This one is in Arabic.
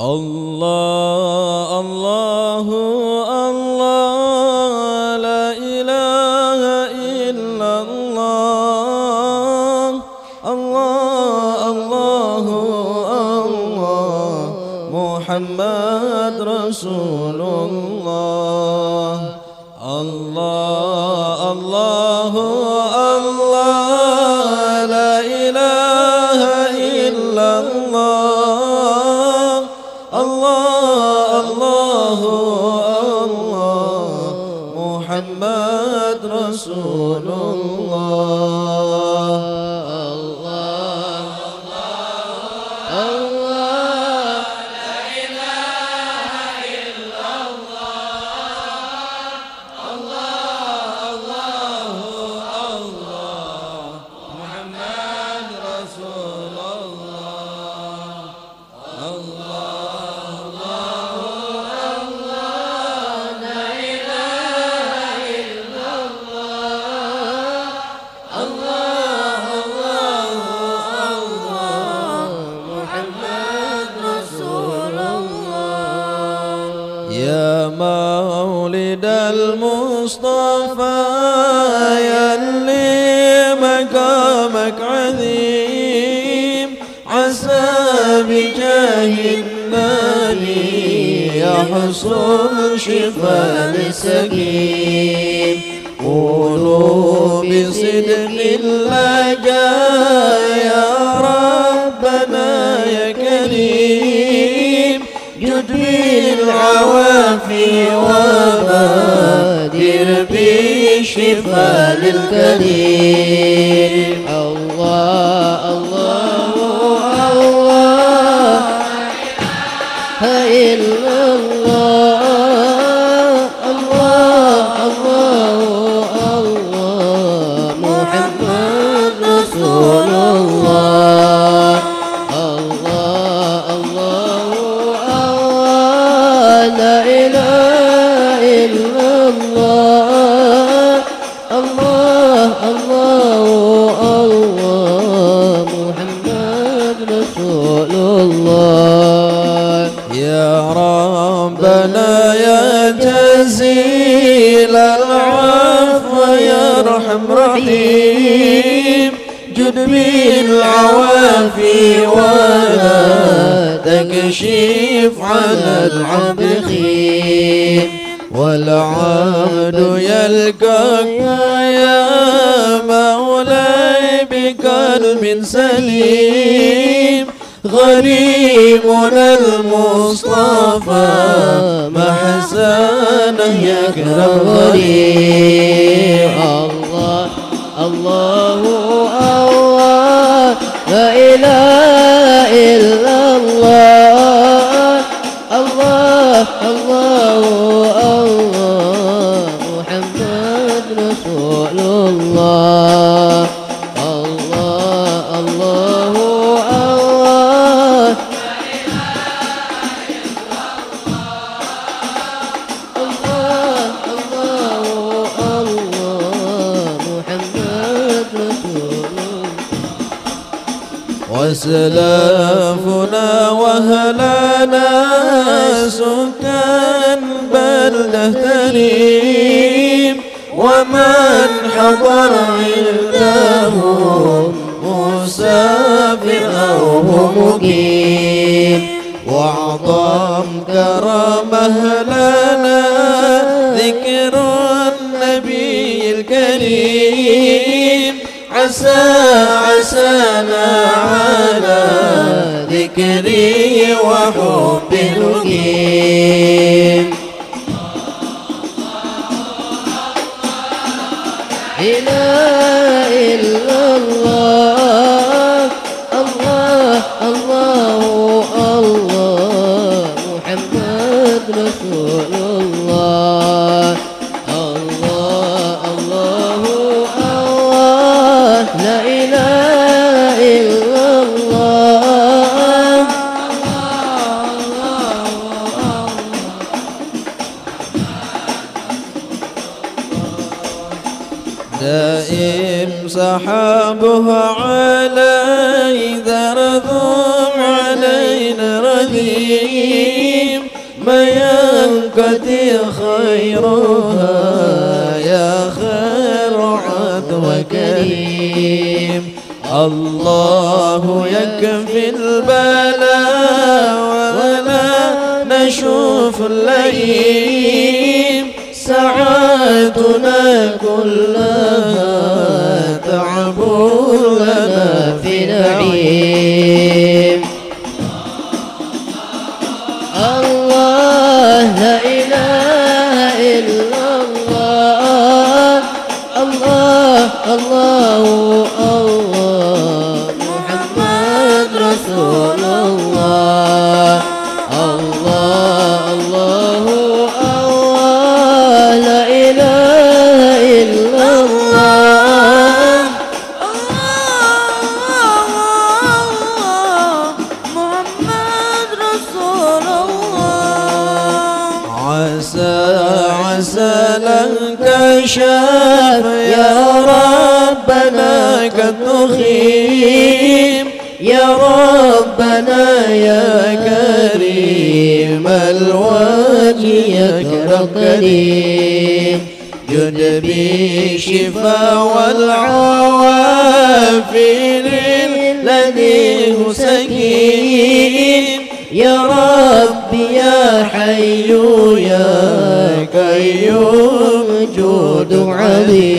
الله الله الله لا إله إلا الله. الله الله الله محمد رسول الله. الله يحصل شفاء السقيم قولوا بصدق اللجا يا ربنا يا كريم. جد بالعوافي وبادر بالشفاء للكريم الله تكشف على العبد خيم والعبد يلقاك يا مولاي بقلب سليم. غريبنا المصطفى محسنه يكرم غريب. الله الله الله لا إله الله الله الله الله الله محمد رسول الله وسلافنا وهلانا سكان بلده تريم ومن حضر مقيم. وأعظم كرمه لنا ذكر النبي الكريم. عسى عسانا على ذكري وحب القيم إله إلا الله. دائم سحابه علي ذرذم علينا رذيم ما ينقضي خيرها يا خير عدو كريم الله يكفي البلاء ولا نشوف اللئيم. ساعاتنا كلها تعب لنا في نعيم الله لا إله إلا الله. الله الله الله محمد رسول الله. لانكشف يا ربنا قد نخيم. يا ربنا يا كريم الوجه يا كريم جد بالشفاء والعوافي للذي هو سكين. يا ربي يا حي يا قيوم. عظيم